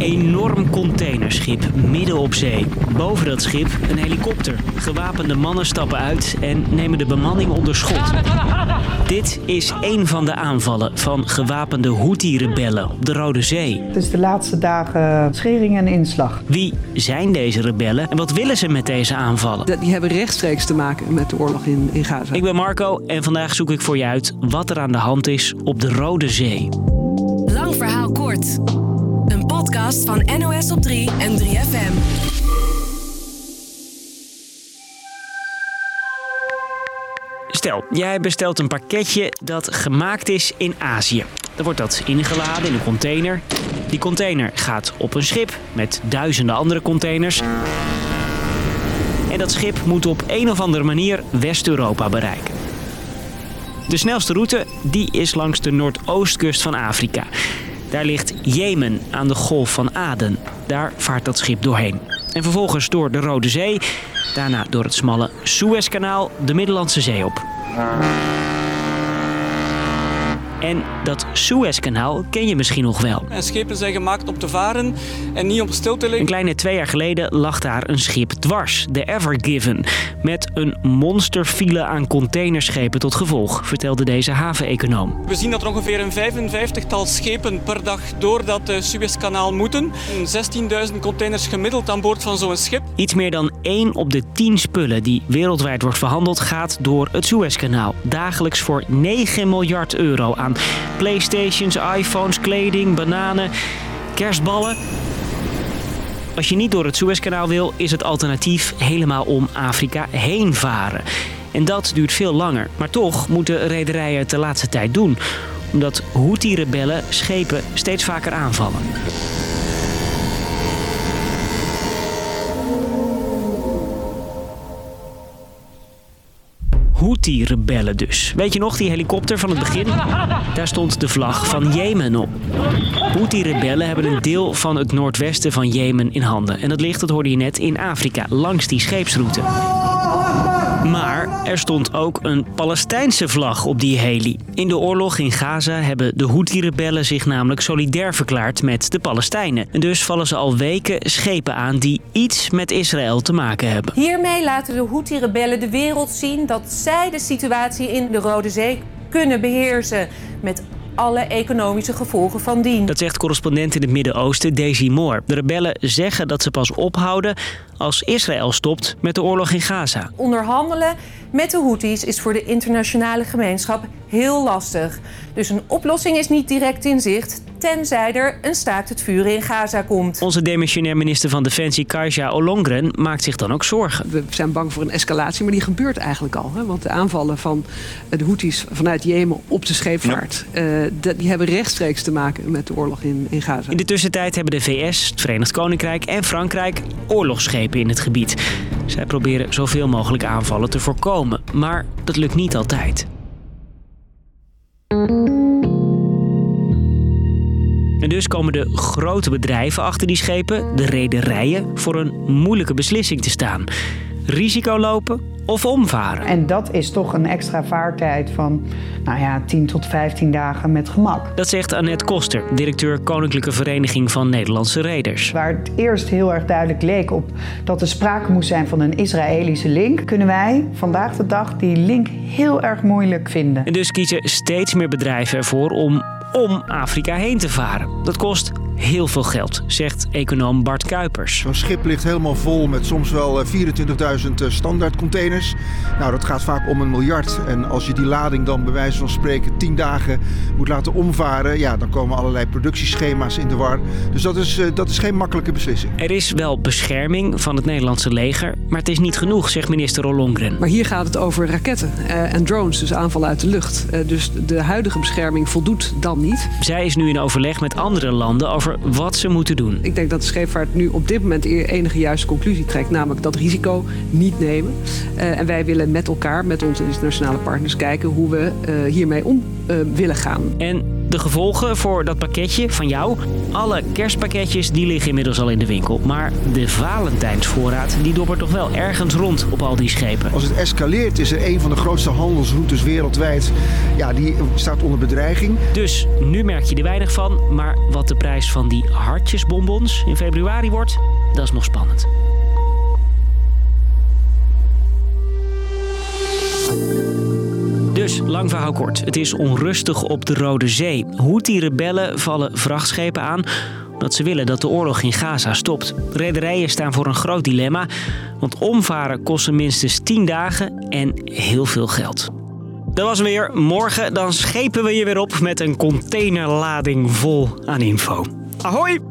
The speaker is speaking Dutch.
enorm containerschip midden op zee. Boven dat schip een helikopter. Gewapende mannen stappen uit en nemen de bemanning onder schot. Dit is één van de aanvallen van gewapende Houthi-rebellen op de Rode Zee. Het is de laatste dagen schering en inslag. Wie zijn deze rebellen en wat willen ze met deze aanvallen? Die hebben rechtstreeks te maken met de oorlog in, in Gaza. Ik ben Marco en vandaag zoek ik voor je uit wat er aan de hand is op de Rode Zee. Lang verhaal kort. Van NOS op 3 en 3FM. Stel, jij bestelt een pakketje dat gemaakt is in Azië. Dan wordt dat ingeladen in een container. Die container gaat op een schip met duizenden andere containers. En dat schip moet op een of andere manier West-Europa bereiken. De snelste route die is langs de noordoostkust van Afrika. Daar ligt Jemen aan de golf van Aden. Daar vaart dat schip doorheen. En vervolgens door de Rode Zee, daarna door het smalle Suezkanaal de Middellandse Zee op. En dat Suezkanaal ken je misschien nog wel. En schepen zijn gemaakt om te varen en niet om stil te liggen. Een kleine twee jaar geleden lag daar een schip dwars, de Ever Given. Met een monsterfile aan containerschepen tot gevolg, vertelde deze haveneconoom. We zien dat er ongeveer een 55-tal schepen per dag door dat uh, Suezkanaal moeten. 16.000 containers gemiddeld aan boord van zo'n schip. Iets meer dan 1 op de 10 spullen die wereldwijd wordt verhandeld gaat door het Suezkanaal. Dagelijks voor 9 miljard euro aan Playstations, iPhones, kleding, bananen, kerstballen. Als je niet door het Suezkanaal wil, is het alternatief helemaal om Afrika heen varen. En dat duurt veel langer. Maar toch moeten rederijen het de laatste tijd doen. Omdat Houthi-rebellen schepen steeds vaker aanvallen. Houthi-rebellen dus. Weet je nog, die helikopter van het begin? Daar stond de vlag van Jemen op. Houthi-rebellen hebben een deel van het noordwesten van Jemen in handen. En dat ligt, dat hoorde je net, in Afrika, langs die scheepsroute. Maar er stond ook een Palestijnse vlag op die heli. In de oorlog in Gaza hebben de Houthi-rebellen zich namelijk solidair verklaard met de Palestijnen. En dus vallen ze al weken schepen aan die iets met Israël te maken hebben. Hiermee laten de Houthi-rebellen de wereld zien dat zij de situatie in de Rode Zee kunnen beheersen. Met alle economische gevolgen van dien. Dat zegt correspondent in het Midden-Oosten Daisy Moore. De rebellen zeggen dat ze pas ophouden als Israël stopt met de oorlog in Gaza. Onderhandelen met de Houthis is voor de internationale gemeenschap heel lastig. Dus een oplossing is niet direct in zicht, tenzij er een staakt het vuren in Gaza komt. Onze demissionair minister van Defensie Kajsa Ollongren maakt zich dan ook zorgen. We zijn bang voor een escalatie, maar die gebeurt eigenlijk al. Hè? Want de aanvallen van de Houthis vanuit Jemen op de scheepvaart... Ja. Uh, die hebben rechtstreeks te maken met de oorlog in, in Gaza. In de tussentijd hebben de VS, het Verenigd Koninkrijk en Frankrijk oorlogsschepen in het gebied. Zij proberen zoveel mogelijk aanvallen te voorkomen, maar dat lukt niet altijd. En dus komen de grote bedrijven achter die schepen, de rederijen, voor een moeilijke beslissing te staan. Risico lopen of omvaren. En dat is toch een extra vaartijd van nou ja, 10 tot 15 dagen met gemak. Dat zegt Annette Koster, directeur Koninklijke Vereniging van Nederlandse Reders. Waar het eerst heel erg duidelijk leek op dat er sprake moest zijn van een Israëlische link, kunnen wij vandaag de dag die link heel erg moeilijk vinden. En dus kiezen steeds meer bedrijven ervoor om om Afrika heen te varen. Dat kost heel veel geld, zegt econoom Bart Kuipers. Zo'n schip ligt helemaal vol met soms wel 24.000 standaard containers. Nou, dat gaat vaak om een miljard. En als je die lading dan bij wijze van spreken 10 dagen moet laten omvaren, ja, dan komen allerlei productieschema's in de war. Dus dat is, dat is geen makkelijke beslissing. Er is wel bescherming van het Nederlandse leger, maar het is niet genoeg, zegt minister Ollongren. Maar hier gaat het over raketten en drones, dus aanvallen uit de lucht. Dus de huidige bescherming voldoet dan niet. Zij is nu in overleg met andere landen over wat ze moeten doen. Ik denk dat de scheepvaart nu op dit moment de enige juiste conclusie trekt, namelijk dat risico niet nemen. Uh, en wij willen met elkaar, met onze internationale partners, kijken hoe we uh, hiermee om uh, willen gaan. En De gevolgen voor dat pakketje van jou? Alle kerstpakketjes die liggen inmiddels al in de winkel. Maar de Valentijnsvoorraad die dobbert toch wel ergens rond op al die schepen. Als het escaleert is er een van de grootste handelsroutes wereldwijd. Ja, die staat onder bedreiging. Dus nu merk je er weinig van. Maar wat de prijs van die hartjesbonbons in februari wordt, dat is nog spannend. Lang verhaal kort. Het is onrustig op de Rode Zee. Houthi-rebellen vallen vrachtschepen aan omdat ze willen dat de oorlog in Gaza stopt. Rederijen staan voor een groot dilemma, want omvaren kost minstens 10 dagen en heel veel geld. Dat was weer. Morgen dan schepen we je weer op met een containerlading vol aan info. Ahoy!